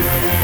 Yeah.